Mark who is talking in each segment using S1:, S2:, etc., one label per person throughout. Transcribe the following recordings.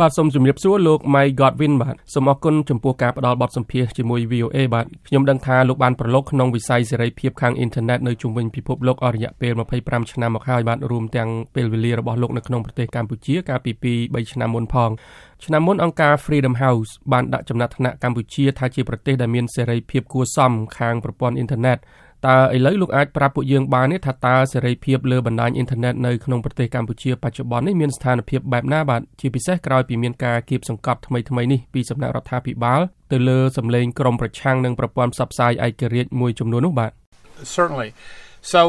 S1: បាទសូមជម្រាបសួរលោក Mike Godwin បាទសូមអរគុណចំពោះការផ្ដល់បទសម្ភាសន៍ជាមួយ VOA បាទខ្ញុំដឹងថាលោកបានប្រឡូកក្នុងវិស័យសេរីភាពខាងអ៊ីនធឺណិតនៅជុំវិញពិភពលោកអស់រយៈពេល25ឆ្នាំមកហើយបាទរួមទាំងពេលវេលារបស់លោកនៅក្នុងប្រទេសកម្ពុជាកាលពី2 3ឆ្នាំមុនផងឆ្នាំមុនអង្គការ Freedom House បានដាក់ចំណាត់ថ្នាក់កម្ពុជាថាជាប្រទេសដែលមានសេរីភាពគួរសមខាងប្រព័ន្ធអ៊ីនធឺណិត តើឥឡូវលោកអាចប្រាប់ពួកយើងបានទេថាតើសេរីភាពលើបណ្ដាញអ៊ីនធឺណិតនៅក្នុងប្រទេសកម្ពុជាបច្ចុប្បន្ននេះមានស្ថានភាពបែបណាបាទជាពិសេសក្រោយពីមានការគៀបសង្កត់ថ្មីថ្មីនេះពីសំណាក់រដ្ឋាភិបាលទៅលើសម្លេងក្រមប្រឆាំងនិងប្រព័ន្ធផ្សព្វផ្សាយឯករាជ្យមួយចំនួននោះបាទ
S2: Certainly. So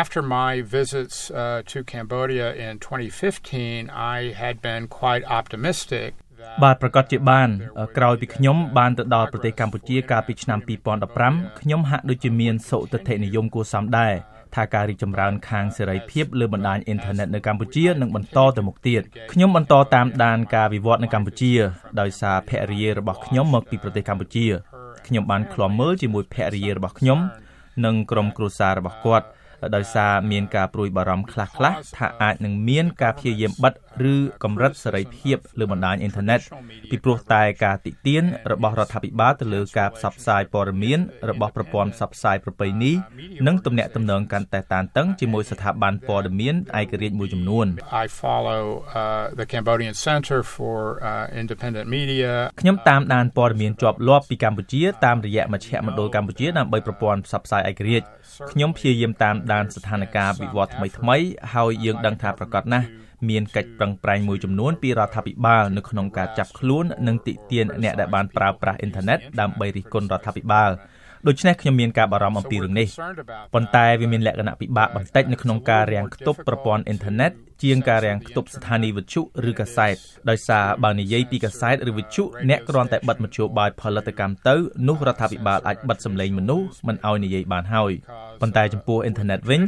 S2: after my visits uh, to Cambodia in 2015, I had been quite optimistic
S3: បាទប្រកាសជាបាន ក្រោយពីខ្ញុំបានទៅដល់ប្រទេសកម្ពុជាកាលពីឆ្នាំ2015ខ្ញុំហាក់ដូចជាមានសុទិដ្ឋិនិយមគួរសមដែរថាការរីកចម្រើនខាងសេរីភាពលើបណ្ដាញអ៊ីនធឺណិតនៅកម្ពុជានឹងបន្តទៅមុខទៀតខ្ញុំបន្តតាមដានការវិវត្តនៅកម្ពុជា ដោយសារភរិយារបស់ខ្ញុំមកពីប្រទេសកម្ពុជាខ្ញុំបានឃ្លាំមើលជាមួយភរិយារបស់ខ្ញុំ និងក្រុមគ្រួសាររបស់គាត់ ដោយសារមានការព្រួយបារម្ភខ្លះៗថាអាចនឹងមានការព្យាយាមបិទឬកម្រិតសេរីភាពលើបណ្ដាញអ៊ីនធឺណិតពីព្រោះតែការតិទៀនរបស់រដ្ឋាភិបាលទៅលើការផ្សព្វផ្សាយព័ត៌មានរបស់ប្រព័ន្ធផ្សព្វផ្សាយប្រពៃណីនិងទំនាក់ទំនងកាន់តែតានតឹងជាមួយស្ថាប័នព័ត៌មានឯករាជ្យមួយចំនួន
S2: I follow uh, the Cambodian Center for uh, Independent Media
S3: ខ្ញុំតាមដានព័ត៌មានជាប់លាប់ពីកម្ពុជាតាមរយៈមជ្ឈមណ្ឌលកម្ពុជាដើម្បីប្រព័ន្ធផ្សព្វផ្សាយឯករាជ្យខ្ញុំព្យាយាមតាមដានស្ថានភាពវិវត្តថ្មីថ្មីហើយយើងដឹងថាប្រកាសណាស់មានកិច្ចប្រឹងប្រែងមួយចំនួនពីរដ្ឋាភិបាលនៅក្នុងការចាប់ខ្លួននិងតិទៀនអ្នកដែលបានប្រើប្រាស់អ៊ីនធឺណិតដើម្បីរិះគន់រដ្ឋាភិបាលដូច្នេះខ្ញុំមានការបារម្ភអំពីរឿងនេះប៉ុន្តែវាមានលក្ខណៈពិបាកបន្តិចនៅក្នុងការរាំងខ្ទប់ប្រព័ន្ធអ៊ីនធឺណិត ជាងការរាំងខ្ទប់ស្ថានីយវិទ្យុឬកាសែតដោយសារបើនិយាយពីកាសែតឬវិទ្យុអ្នកគ្រាន់តែបិទមធ្យោបាយផលិតកម្មទៅនោះរដ្ឋាភិបាលអាចបិទសម្លេងមនុស្សមិនឲ្យនិយាយបានហើយប៉ុន្តែចំពោះអ៊ីនធឺណិតវិញ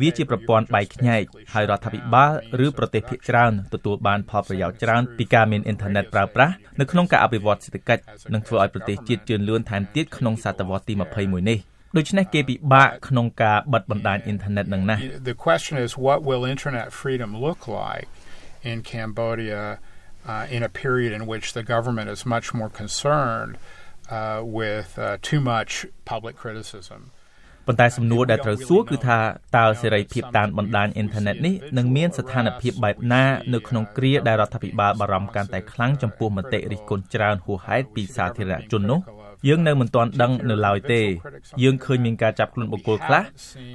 S3: វាជាប្រព័ន្ធបែកខ្ញែកហើយរដ្ឋាភិបាលឬប្រទេសភាគច្រើនទទួលបានផលប្រយោជន៍ច្រើនពីការមានអ៊ីនធឺណិតប្រើប្រាស់នៅក្នុងការអភិវឌ្ឍសេដ្ឋកិច្ចនិងធ្វើឲ្យប្រទេសជាតិជឿនលឿនថែមទៀតក្នុងសតវត្សទី21នេះ ដូច្នេះគេពិបាកក្នុងការបិទបណ្ដាញអ៊ីនធឺណិតនឹងណាស់
S2: The question is what will internet freedom look like in Cambodia uh, in a period in which the government is much more concerned uh, with uh, too much public criticism
S3: ប៉ុន្តែសំណួរដែលត្រូវសួរគឺថាតើសេរីភាពតាមបណ្ដាញអ៊ីនធឺណិតនេះនឹងមានស្ថានភាពបែបណានៅក្នុងគ្រាដែលរដ្ឋាភិបាលបារម្ភកាន់តែខ្លាំងចំពោះមតិរិះគន់ច្រើនហួសហេតុពីសាធារណជននោះ យើងនៅមិនទាន់ដឹងនៅឡើយទេ យើងឃើញមានការចាប់ខ្លួនបុគ្គលខ្លះ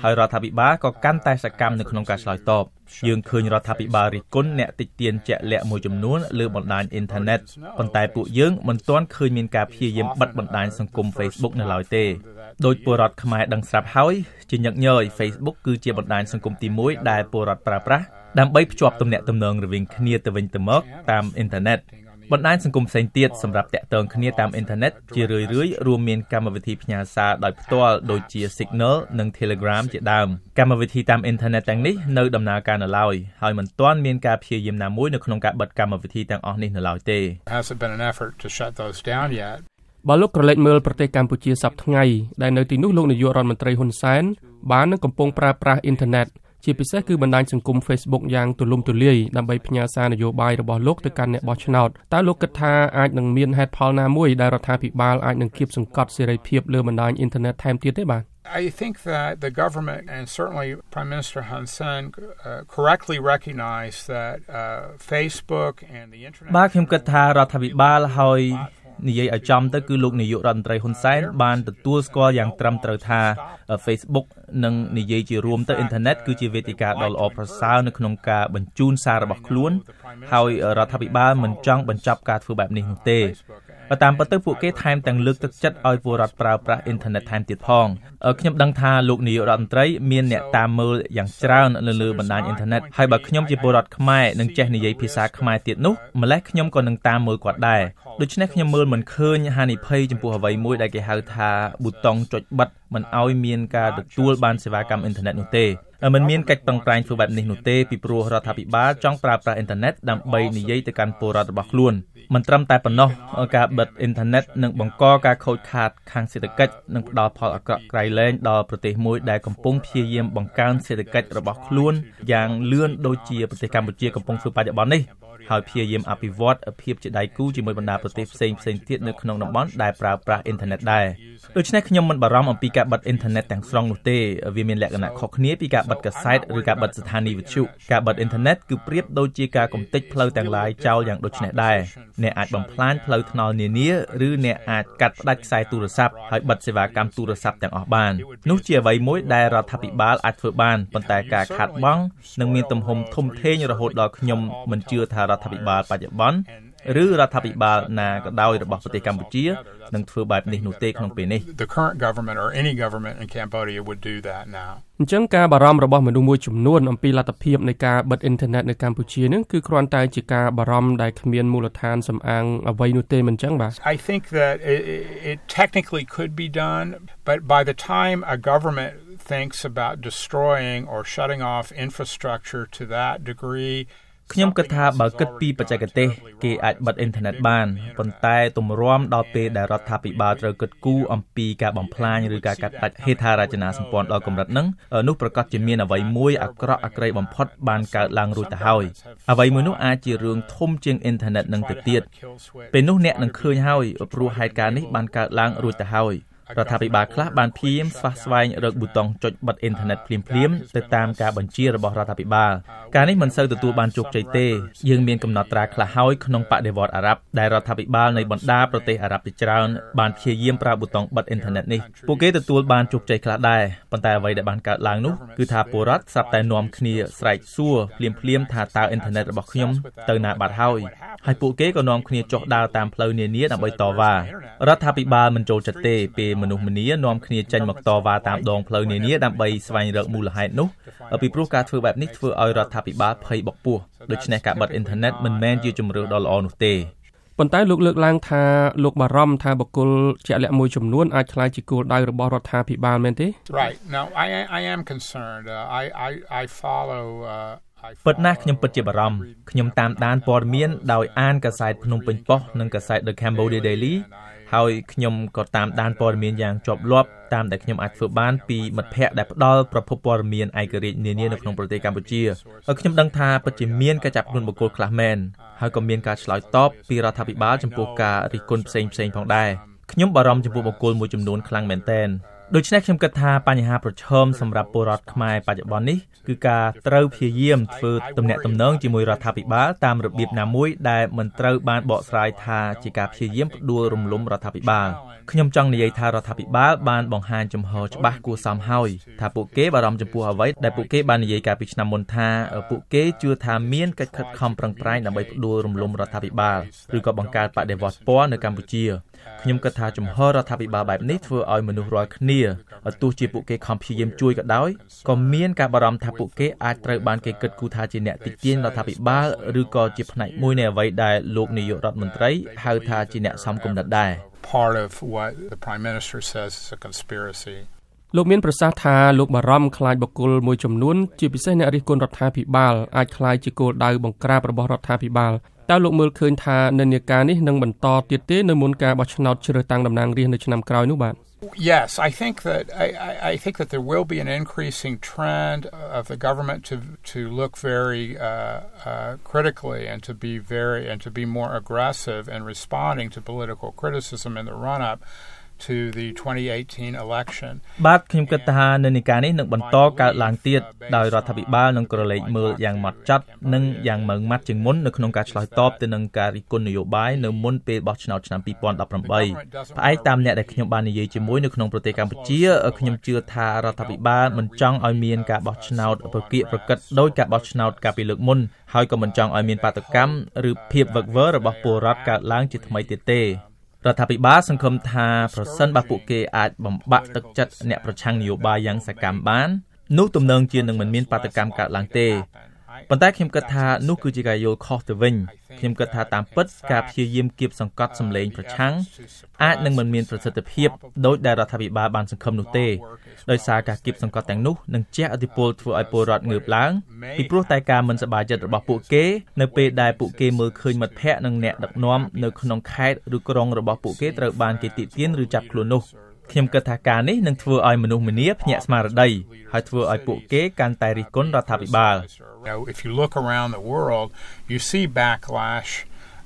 S3: ហើយរដ្ឋាភិបាលក៏កាន់តែសកម្មនៅក្នុងការឆ្លើយតបយើងឃើញរដ្ឋាភិបាលរិះគន់អ្នកតិចទៀនជាក់លាក់មួយចំនួនលើបណ្ដាញអ៊ីនធឺណិតប៉ុន្តែពួកយើងមិនទាន់ឃើញមានការព្យាយាមបិទបណ្ដាញសង្គម Facebook នៅឡើយទេដោយពលរដ្ឋខ្មែរដឹងស្រាប់ហើយជាញឹកញយ Facebook គឺជាបណ្ដាញសង្គមទី1ដែលពលរដ្ឋប្រើប្រាស់ដើម្បីភ្ជាប់ទំនាក់ទំនងរវាងគ្នាទៅវិញទៅមកតាមអ៊ីនធឺណិត បណ្ដាញសង្គមផ្សេងទៀតសម្រាប់តាក់ទងគ្នាតាមអ៊ីនធឺណិតជារឿយៗរួមមានកម្មវិធីផ្ញើសារដោយផ្ទាល់ដូចជា Signal និង Telegram ជាដើមកម្មវិធីតាមអ៊ីនធឺណិតទាំងនេះនៅដំណើរការនៅឡើយហើយមិនទាន់មានការព្យាយាមណាមួយនៅក្នុងការបិទកម្មវិធីទាំងអស់នេះនៅឡើយទេ
S2: hasn't been an effort to shut those down yet
S1: បើលោកក្រឡេកមើលប្រទេសកម្ពុជាសប្តាហ៍ថ្ងៃដែលនៅទីនោះលោកនាយករដ្ឋមន្ត្រីហ៊ុនសែនបាននឹងកំពុងប្រើប្រាស់អ៊ីនធឺណិត ជាពិសេសគឺបណ្ដាញសង្គម Facebook យ៉ាងទូលំទូលាយដើម្បីផ្ញើសារនយោបាយរបស់លោកទៅកាន់អ្នកបោះឆ្នោតតើលោកគិតថាអាចនឹងមានហេតុផលណាមួយដែលរដ្ឋាភិបាលអាចនឹងគៀបសង្កត់សេរីភាពលើបណ្ដាញអ៊ីនធឺណិតថែមទៀតទេបាទ
S2: I think that the government and certainly Prime Minister Hun Sen uh, correctly recognized that uh, Facebook and the internet
S3: បាទខ្ញុំគិតថារដ្ឋាភិបាលហើយ និយាយឲ្យចំទៅគឺលោកនាយករដ្ឋមន្ត្រីហ៊ុនសែនបានទទួលស្គាល់យ៉ាងត្រឹមត្រូវថា Facebook និងនិយាយជារួមទៅអ៊ីនធឺណិតគឺជាវេទិកាដ៏ល្អប្រសើរនៅក្នុងការបញ្ជូនសាររបស់ខ្លួន ហើយរដ្ឋាភិបាលមិនចង់បញ្ចប់ការធ្វើបែបនេះនោះទេ បើតាមពិតទៅពួកគេថែមទាំងលើកទឹកចិត្តឲ្យពលរដ្ឋប្រើប្រាស់អ៊ីនធឺណិតថែមទៀតផងខ្ញុំដឹងថាលោកនាយករដ្ឋមន្ត្រីមានអ្នកតាមមើលយ៉ាងច្រើននៅលើបណ្ដាញអ៊ីនធឺណិតហើយបើខ្ញុំជាពលរដ្ឋខ្មែរនិងចេះនិយាយភាសាខ្មែរទៀតនោះម្លេះខ្ញុំក៏នឹងតាមមើលគាត់ដែរដូច្នេះខ្ញុំមើលមិនឃើញហានិភ័យចំពោះអ្វីមួយដែលគេហៅថាប៊ូតុងចុចបិទមិនឲ្យមានការទទួលបានសេវាកម្មអ៊ីនធឺណិតនោះទេ មិនមានកិច្ចប្រឹងប្រែងធ្វើបែបនេះនោះទេពីព្រោះរដ្ឋាភិបាលចង់ប្រើប្រាស់អ៊ីនធឺណិតដើម្បីនិយាយទៅកាន់ពលរដ្ឋរបស់ខ្លួនមិនត្រឹមតែប៉ុណ្ណោះការបិទអ៊ីនធឺណិតនឹងបង្កការខូចខាតខាងសេដ្ឋកិច្ចនិងផ្ដល់ផលអាក្រក់ក្រៃលែងដល់ប្រទេសមួយដែលកំពុងព្យាយាមបង្កើនសេដ្ឋកិច្ចរបស់ខ្លួនយ៉ាងលឿនដូចជាប្រទេសកម្ពុជាកំពុងធ្វើបច្ចុប្បន្ននេះ ហហើយព្យាយាមអភិវឌ្ឍភាពជាដៃគូជាមួយបណ្ដាប្រទេសផ្សេងផ្សេងទៀតនៅក្នុងតំបន់ដែលប្រើប្រាស់អ៊ីនធឺណិតដែរដូច្នេះខ្ញុំមិនបារម្ភអំពីការបិទអ៊ីនធឺណិតទាំងស្រុងនោះទេវាមានលក្ខណៈខុសគ្នាពីការបិទកាសែតឬការបិទស្ថានីយ៍វិទ្យុការបិទអ៊ីនធឺណិតគឺប្រៀបដូចជាការកំទេចផ្លូវទាំងឡាយចោលយ៉ាងដូចនេះដែរអ្នកអាចបំផ្លាញផ្លូវថ្នល់នានាឬអ្នកអាចកាត់ផ្ដាច់ខ្សែទូរស័ព្ទហើយបិទសេវាកម្មទូរស័ព្ទទាំងអស់បាននោះជាអ្វីមួយដែលរដ្ឋាភិបាលអាចធ្វើបានប៉ុន្តែការខាតបង់នឹងមានទំហំធំធេងរហូតដល់ខ្ញុំមិនជឿថារដ្ឋាភិបាលបច្ចុប្បន្នឬរដ្ឋាភិបាលណាក៏ដោយរបស់ប្រទេសកម្ពុជានឹងធ្វើបែបនេះនោះទេក្នុងពេលនេះ
S2: The current government or any government in Cambodia would do that now
S1: អញ្ចឹងការបារម្ភរបស់មនុស្សមួយចំនួនអំពីលទ្ធភាពនៃការបិទអ៊ីនធឺណិតនៅកម្ពុជានឹងគឺគ្រាន់តែជាការបារម្ភដែលគ្មានមូលដ្ឋានសំអាងអ្វីនោះទេមិនអញ្ចឹងបាទ
S2: I think that it, it technically could be done but by the time a government thinks about destroying or shutting off infrastructure to that degree
S3: ខ្ញុំគិតថាបើគិតពីបច្ចេកទេសគេអាចបិទអ៊ីនធឺណិតបានប៉ុន្តែទម្រាំដល់ពេលដែលរដ្ឋាភិបាលត្រូវគិតគូរអំពីការបំផ្លាញឬការកាត់ផ្តាច់ហេដ្ឋារចនាសម្ព័ន្ធដល់កម្រិតហ្នឹងនោះប្រកាសជាមានអ្វីមួយអាក្រក់អាក្រីបំផុតបានកើតឡើងរួចទៅហើយអ្វីមួយនោះអាចជារឿងធំជាងអ៊ីនធឺណិតនឹងទៅទៀតពេលនោះអ្នកនឹងឃើញហើយព្រោះហេតុការណ៍នេះបានកើតឡើងរួចទៅហើយ រដ្ឋាភិបាលខ្លះបានព្យាយាមស្វះស្វែងរកប៊ូតុងចុចបិទអ៊ីនធឺណិតភ្លាមៗទៅតាមការបញ្ជារបស់រដ្ឋាភិបាលការនេះមិនសូវទទួលបានជោគជ័យទេយើងមានកំណត់ត្រាខ្លះហើយក្នុងបដិវត្តអារ៉ាប់ដែលរដ្ឋាភិបាលនៃបណ្ដាប្រទេសអារ៉ាប់ជាច្រើនបានព្យាយាមប្រើប៊ូតុងបិទអ៊ីនធឺណិតនេះពួកគេទទួលបានជោគជ័យខ្លះដែរប៉ុន្តែអ្វីដែលបានកើតឡើងនោះគឺថាពលរដ្ឋស្រាប់តែនាំគ្នាស្រែកសួរភ្លាមៗថាតើអ៊ីនធឺណិតរបស់ខ្ញុំទៅណាបាត់ហើយហើយពួកគេក៏នាំគ្នាចុះដើរតាមផ្លូវនានាដើម្បីតវ៉ារដ្ឋាភិបាលមិនចូលចិត្តទេពេលមនុស្សម្នានាំគ្នាចេញមកតវ៉ាតាមដងផ្លូវនានាដើម្បីស្វែងរកមូលហេតុនោះពីព្រោះការធ្វើបែបនេះធ្វើឲ្យរដ្ឋាភិបាលភ័យបោកពោះដូច្នេះការបិទអ៊ីនធឺណិតមិនមែនជាជំរឿសដ៏ល្អនោះទេ
S1: ប៉ុន្តែលោកលើកឡើងថាលោកបារម្ភថាបកគលជាក់លាក់មួយចំនួនអាចក្លាយជាគោលដៅរបស់រដ្ឋាភិបាលមែនទេ
S2: Right now I I am concerned uh, I I I follow uh
S3: ពិតណាស់ខ្ញុំពិតជាបារម្ភខ្ញុំតាមដានព័ត៌មានដោយអានកាសែតភ្នំពេញប៉ុស្តិ៍និងកាសែត The Cambodia Daily ហើយខ្ញុំក៏តាមដានព័ត៌មានយ៉ាងជាប់លាប់តាមដែលខ្ញុំអាចធ្វើបានពីមិត្តភ័ក្តិដែលផ្ដល់ប្រភពព័ត៌មានឯករាជ្យនានានៅក្នុងប្រទេសកម្ពុជាហើយខ្ញុំដឹងថាពិតជាមានការចាប់ខ្លួនបុគ្គលខ្លះមែនហើយក៏មានការឆ្លើយតបពីរដ្ឋាភិបាលចំពោះការរិះគន់ផ្សេងផ្សេងផងដែរខ្ញុំបារម្ភចំពោះបុគ្គលមួយចំនួនខ្លាំងមែនទែន ដូច្នេះខ្ញុំគិតថាបញ្ហាប្រឈមសម្រាប់ពលរដ្ឋខ្មែរបច្ចុប្បន្ននេះគឺការត្រូវព្យាយាមធ្វើទំនាក់ទំនងជាមួយរដ្ឋាភិបាលតាមរបៀបណាមួយដែលមិនត្រូវបានបកស្រាយថាជាការព្យាយាមផ្ដួលរំលំរដ្ឋាភិបាលខ្ញុំចង់និយាយថារដ្ឋាភិបាលបានបង្ហាញចំហច្បាស់គួរសមហើយថាពួកគេបារម្ភចំពោះអ្វីដែលពួកគេបាននិយាយកាលពីឆ្នាំមុនថាពួកគេជឿថាមានកិច្ចខិតខំប្រឹងប្រែងដើម្បីផ្ដួលរំលំរដ្ឋាភិបាលឬក៏បង្កើតបដិវត្តពណ៌នៅកម្ពុជា ខ្ញុំគិតថាចំហរដ្ឋាភិបាលបែបនេះធ្វើឲ្យមនុស្សរាល់គ្នាទោះជាពួកគេខំព្យាយាមជួយក៏ដោយក៏មានការបារម្ភថាពួកគេអាចត្រូវបានគេគិតគូរថាជាអ្នកតិទៀនរដ្ឋាភិបាលឬក៏ជាផ្នែកមួយនៃអ្វីដែលលោកនាយករដ្ឋមន្ត្រីហៅថាជាអ្នកសំគំនិតដែរ
S2: part of what the prime minister says is a conspiracy
S1: លោកមានប្រសាសន៍ថាលោកបារម្ភខ្លាចបកគលមួយចំនួនជាពិសេសអ្នករិះគន់រដ្ឋាភិបាលអាចខ្លាយជាគោលដៅបង្ក្រាបរបស់រដ្ឋាភិបាល តើលោកមើលឃើញថានិន្នាការនេះនឹងបន្តទៀតទេនៅមុនការបោះឆ្នោតជ្រើសតាំងតំណាងរាស្ត្រនៅឆ្នាំក្រោយនោះបាទ
S2: Yes, I think that I, I think that there will be an increasing trend of the government to to look very uh, uh, critically and to be very and to be more aggressive in responding to political criticism in the run up To the 2018 election
S3: បាទខ្ញុំគិតថានិន្នាការនេះនឹងបន្តកើតឡើងទៀតដោយរដ្ឋាភិបាលនឹងក្រឡេកមើលយ៉ាងម៉ត់ចត់និងយ៉ាងម៉ឺងម៉ាត់ជាងមុននៅក្នុងការឆ្លើយតបទៅនឹងការរិះគន់នយោបាយនៅមុនពេលបោះឆ្នោតឆ្នាំ2018ផ្អែកតាមអ្នកដែលខ្ញុំបាននិយាយជាមួយនៅក្នុងប្រទេសកម្ពុជាខ្ញុំជឿថារដ្ឋាភិបាលមិនចង់ឲ្យមានការបោះឆ្នោតប្រកៀកប្រកិតដោយការបោះឆ្នោតកាលពីលើកមុនហើយក៏មិនចង់ឲ្យមានបាតកម្មឬភាពវឹកវររបស់ពលរដ្ឋកើតឡើងជាថ្មីទៀតទេ រដ្ឋាភិបាលសង្ឃឹមថាប្រសិនបើពួកគេអាចបំបាក់ទឹកចិត្តអ្នកប្រឆាំងនយោបាយយ៉ាងសកម្មបាននោះទំនងជានឹងមិនមានបាតកម្មកើតឡើងទេ ប៉ុន្តែខ្ញុំគិតថានោះគឺជាការយល់ខុសទៅវិញខ្ញុំគិតថាតាមពិតការព្យាយាមគៀបសង្កត់សម្លេងប្រឆាំងអាចនឹងមិនមានប្រសិទ្ធភាពដោយដែលរដ្ឋាភិបាលបានសង្ឃឹមនោះទេដោយសារការគៀបសង្កត់ទាំងនោះនឹងជះឥទ្ធិពលធ្វើឲ្យពលរដ្ឋងើបឡើងពីព្រោះតែការមិនសប្បាយចិត្តរបស់ពួកគេនៅពេលដែលពួកគេមើលឃើញមិត្តភ័ក្តិនិងអ្នកដឹកនាំនៅក្នុងខេត្តឬក្រុងរបស់ពួកគេត្រូវបានគេទាក់ទាញឬចាប់ខ្លួននោះ ខ្ញុំគិតថាការនេះនឹងធ្វើឲ្យមនុស្សម្នាភ្ញាក់ស្មារតីហើយធ្វើឲ្យពួកគេកាន់តែរិះគន់រដ្ឋាភិបាល
S2: If you look around the world you see backlash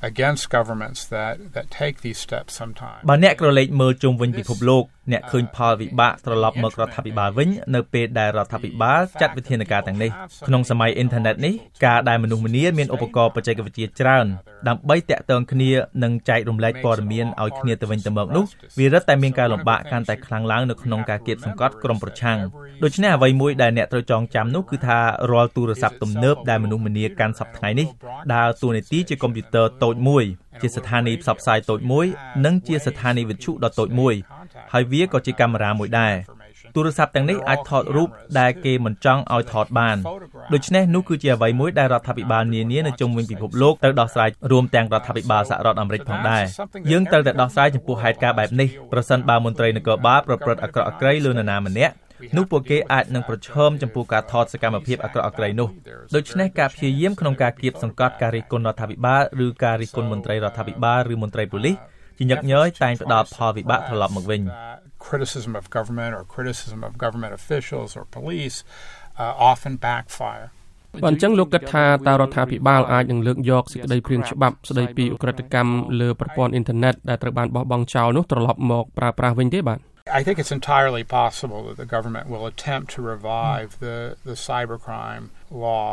S2: against governments that that take these steps sometimes
S3: បើអ្នកក្រឡេកមើលជុំវិញពិភពលោក អ្នកឃើញផលវិបាកត្រឡប់មករដ្ឋាភិបាលវិញនៅពេលដែលរដ្ឋាភិបាលចាត់វិធានការទាំងនេះក្នុងសម័យអ៊ីនធឺណិតនេះការដែលមនុស្សម្នាមានឧបករណ៍បច្ចេកវិទ្យាច្រើនដើម្បីតាក់ទងគ្នានិងចែករំលែកព័ត៌មានឲ្យគ្នាទៅវិញទៅមកនោះវារឹតតែមានការលំបាកកាន់តែខ្លាំងឡើងនៅក្នុងការគៀបសង្កត់ក្រុមប្រឆាំងដូច្នេះអ្វីមួយដែលអ្នកត្រូវចងចាំនោះគឺថារាល់ទូរស័ព្ទទំនើបដែលមនុស្សម្នាកាន់សប្តាហ៍ថ្ងៃនេះដើរតួនាទីជាកុំព្យូទ័រតូចមួយជាស្ថានីយ៍ផ្សព្វផ្សាយតូចមួយ និងជាស្ថានីយ៍វិទ្យុដ៏តូចមួយ ហើយវាក៏ជាកាមេរ៉ាមួយដែរទូរស័ព្ទទាំងនេះអាចថតរូបដែលគេមិនចង់ឲ្យថតបានដូច្នេះនោះគឺជាអ្វីមួយដែលរដ្ឋាភិបាលនានានៅជុំវិញពិភពលោកត្រូវដោះស្រាយរួមទាំងរដ្ឋាភិបាលសហរដ្ឋអាមេរិកផងដែរយើងត្រូវតែដោះស្រាយចំពោះហេតុការណ៍បែបនេះប្រសិនបើមន្ត្រីនគរបាលប្រព្រឹត្តអាក្រក់អាក្រីលើនរណាម្នាក់នោះពួកគេអាចនឹងប្រឈមចំពោះការថតសកម្មភាពអាក្រក់អាក្រីនោះដូច្នេះការព្យាយាមក្នុងការគៀបសង្កត់ការរិះគន់រដ្ឋាភិបាលឬការរិះគន់មន្ត្រីរដ្ឋាភិបាលឬមន្ត្រីប៉ូលីស ជាញឹកញយតែងផ្ដល់ផលវិបាកត្រឡប់មកវិញ
S2: criticism of government or criticism of government officials or police uh, often backfire
S1: បើអញ្ចឹងលោកគិតថាតើរដ្ឋាភិបាលអាចនឹងលើកយកសេចក្តីព្រាងច្បាប់ស្តីពីអ ுக ្រិតកម្មលើប្រព័ន្ធអ៊ីនធឺណិតដែលត្រូវបានបោះបង់ចោលនោះត្រឡប់មកប្រើប្រាស់វិញទេបាទ
S2: I think it's entirely possible that the government will attempt to revive the the cybercrime law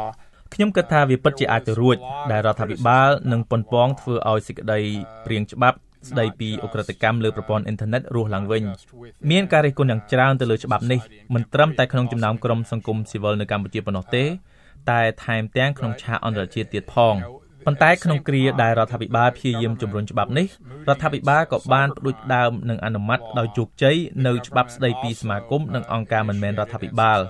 S3: ខ្ញុំគិតថាវាពិតជាអាចទៅរួចដែលរដ្ឋាភិបាលនឹងប៉ុនប៉ងធ្វើឲ្យសេចក្តីព្រាងច្បាប់ ស្ដីពីអ ுக ្រិតកម្មលើប្រព័ន្ធអ៊ីនធឺណិតរស់ឡើងវិញមានការរិះគន់យ៉ាងច្រើនទៅលើច្បាប់នេះមិនត្រឹមតែក្នុងចំណោមក្រុមសង្គមស៊ីវិលនៅកម្ពុជាប៉ុណ្ណោះទេ តែថែមទាំងក្នុងឆាកអន្តរជាតិទៀតផងប៉ុន្តែក្នុងគ្រាដែលរដ្ឋាភិបាលព្យាយាមជំរុញច្បាប់នេះរដ្ឋាភិបាលក៏បានផ្ដួចផ្ដើមនិងអនុម័តដោយជោគជ័យនៅច្បាប់ស្ដីពីសមាគមនិងអង្គការមិនមែនរដ្ឋាភិបាល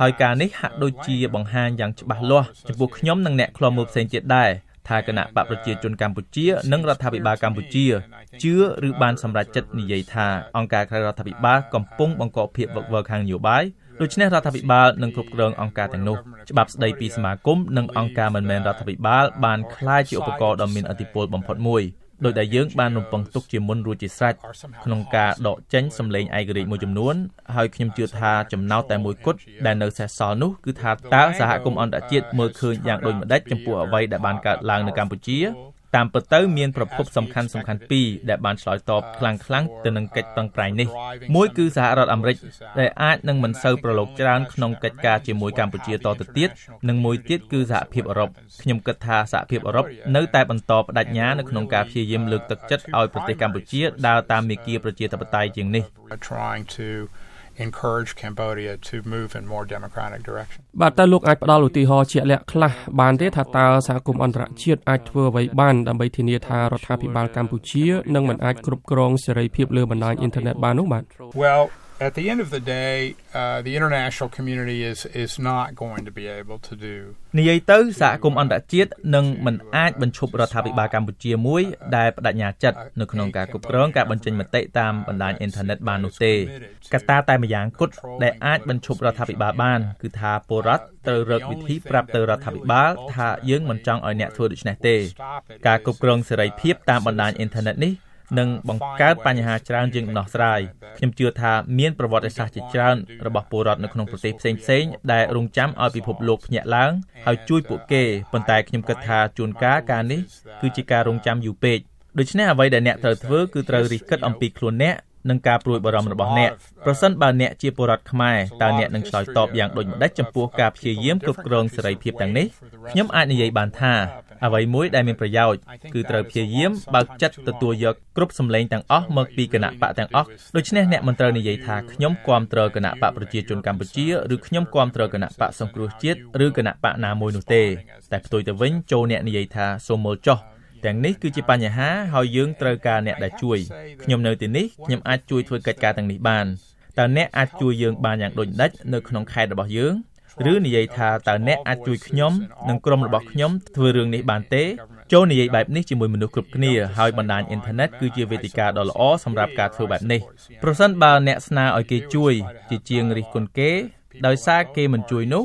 S3: ហើយការនេះហាក់ដូចជាបង្ហាញយ៉ាងច្បាស់លាស់ចំពោះខ្ញុំនិងអ្នកខ្លាំមើលផ្សេងទៀតដែរ ថាគណៈបកប្រជាជនកម្ពុជា និងរដ្ឋាភិបាលកម្ពុជាជឿឬបានសម្រេចចិត្តនិយាយថាអង្គការក្រៅរដ្ឋាភិបាលកំពុងបង្កភាពវឹកវរខាងនយោបាយដូច្នេះរដ្ឋាភិបាលនឹងគ្រប់គ្រងអង្គការទាំងនោះច្បាប់ស្តីពីសមាគមនិងអង្គការមិនមែនរដ្ឋាភិបាលបានក្លាយជាឧបករណ៍ដ៏មានឥទ្ធិពលបំផុតមួយ ដោយដែលយើងបានរំពឹងទុកជាមុនរួចជាស្រេចក្នុងការដកចេញសម្លេងឯករាជ្យមួយចំនួនហើយខ្ញុំជឿថាចំណោទតែមួយគត់ដែលនៅសេសសល់នោះគឺថាតើសហគមន៍អន្តរជាតិមើលឃើញយ៉ាងដូចម្ដេចចំពោះអ្វីដែលបានកើតឡើងនៅកម្ពុជា តាមពិតទៅមានប្រភពសំខាន់សំខាន់ពីរដែលបានឆ្លើយតបខ្លាំងខ្លាំងទៅនឹងកិច្ចប្រឹងប្រែងនេះមួយគឺសហរដ្ឋអាមេរិកដែលអាចនឹងមិនសូវប្រឡូកច្រើនក្នុងកិច្ចការជាមួយកម្ពុជាតទៅទៀតនិងមួយទៀតគឺសហភាពអឺរ៉ុបខ្ញុំគិតថាសហភាពអឺរ៉ុបនៅតែបន្តបដិញ្ញានៅក្នុងការព្យាយាមលើកទឹកចិត្តឲ្យប្រទេសកម្ពុជាដើរតាមមាគ៌ាប្រជាធិបតេយ្យជាងនេះ
S2: trying to encourage Cambodia to move in more democratic direction
S1: បាទតើលោកអាចផ្ដល់ឧទាហរណ៍ជាក់លាក់ខ្លះបានទេថាតើសហគមន៍អន្តរជាតិអាចធ្វើអ្វីបានដើម្បីធានាថារដ្ឋាភិបាលកម្ពុជានឹងមិនអាចគ្រប់គ្រងសេរីភាពលើបណ្ដាញអ៊ីនធឺណិតបាននោះបាទ
S2: Well at the end of the day uh, the international community is is not going to be able to do
S3: និយាយទៅសហគមន៍អន្តរជាតិនឹងមិនអាចបញ្ឈប់រដ្ឋាភិបាលកម្ពុជាមួយ ដែលបដិញ្ញាចិត្តនៅក្នុងការគ្រប់គ្រងការបញ្ចេញមតិតាមបណ្ដាញអ៊ីនធឺណិតបាននោះទេកត្តាតែម្យ៉ាងគត់ដែលអាចបញ្ឈប់រដ្ឋាភិបាលបាន គឺថាពលរដ្ឋត្រូវរកវិធីប្រាប់ទៅរដ្ឋាភិបាល ថាយើងមិនចង់ឲ្យអ្នកធ្វើដូច្នេះទេ ការគ្រប់គ្រងសេរីភាពតាមបណ្ដាញអ៊ីនធឺណិតនេះ នឹងបង្កើតបញ្ហាច្រើនជាងដំណោះស្រាយខ្ញុំជឿថាមានប្រវត្តិសាស្ត្រជាច្រើនរបស់ពលរដ្ឋនៅក្នុងប្រទេសផ្សេងផ្សេងដែលរងចាំឲ្យពិភពលោកភ្ញាក់ឡើងហើយជួយពួកគេប៉ុន្តែខ្ញុំគិតថាជួនកាលការនេះគឺជាការរងចាំយូរពេកដូច្នេះអ្វីដែលអ្នកត្រូវធ្វើគឺត្រូវរិះគិតអំពីខ្លួនអ្នក និងការព្រួយបារម្ភរបស់អ្នកប្រសិនបើអ្នកជាពលរដ្ឋខ្មែរតើអ្នកនឹងឆ្លើយតបយ៉ាងដូចម្តេចចំពោះការព្យាយាមគ្រប់គ្រងសេរីភាពទាំងនេះខ្ញុំអាចនិយាយបានថាអ្វីមួយដែលមានប្រយោជន៍គឺត្រូវព្យាយាមបើកចិត្តទទួលយកគ្រប់សម្លេងទាំងអស់មកពីគណៈបកទាំងអស់ដូច្នេះអ្នកមិនត្រូវនិយាយថាខ្ញុំគាំទ្រគណៈបកប្រជាជនកម្ពុជាឬខ្ញុំគាំទ្រគណៈបកសង្គ្រោះជាតិឬគណៈបកណាមួយនោះទេតែផ្ទុយទៅវិញចូលអ្នកនិយាយថាសូមមើលចុះ ទាំងនេះគឺជាបញ្ហាហើយយើងត្រូវការអ្នកដែលជួយខ្ញុំនៅទីនេះខ្ញុំអាចជួយធ្វើកិច្ចការទាំងនេះបានតើអ្នកអាចជួយយើងបានយ៉ាងដូចម្តេចនៅក្នុងខេត្តរបស់យើងឬនិយាយថាតើអ្នកអាចជួយខ្ញុំនិងក្រុមរបស់ខ្ញុំធ្វើរឿងនេះបានទេចូលនិយាយបែបនេះជាមួយមនុស្សគ្រប់គ្នាហើយបណ្ដាញអ៊ីនធឺណិតគឺជាវេទិកាដ៏ល្អសម្រាប់ការធ្វើបែបនេះប្រសិនបើអ្នកស្នើឲ្យគេជួយជាជាងរិះគន់គេដោយសារគេមិនជួយនោះ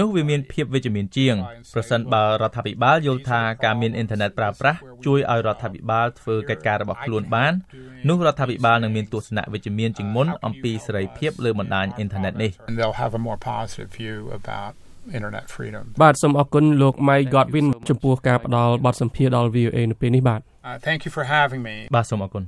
S3: នោះវាមានភាពវិជ្ជមានជាងប្រសិនបើរដ្ឋាភិបាលយល់ថាការមានអ៊ីនធឺណិតប្រើប្រាស់ជួយឲ្យរដ្ឋាភិបាលធ្វើកិច្ចការរបស់ខ្លួនបាននោះរដ្ឋាភិបាលនឹងមានទស្សនៈវិជ្ជមានជាងមុនអំពីសេរីភាពលើបណ្ដាញអ៊ីនធឺណិតនេះ
S2: they'll have a more positive view about internet freedom
S1: បាទសូមអរគុណលោក Mike Godwin ចំពោះការផ្ដល់បទសម្ភាសន៍ដល់ VOA នៅពេលនេះបាទ
S2: Uh, thank you for having me
S3: បាទសូមអរគុណ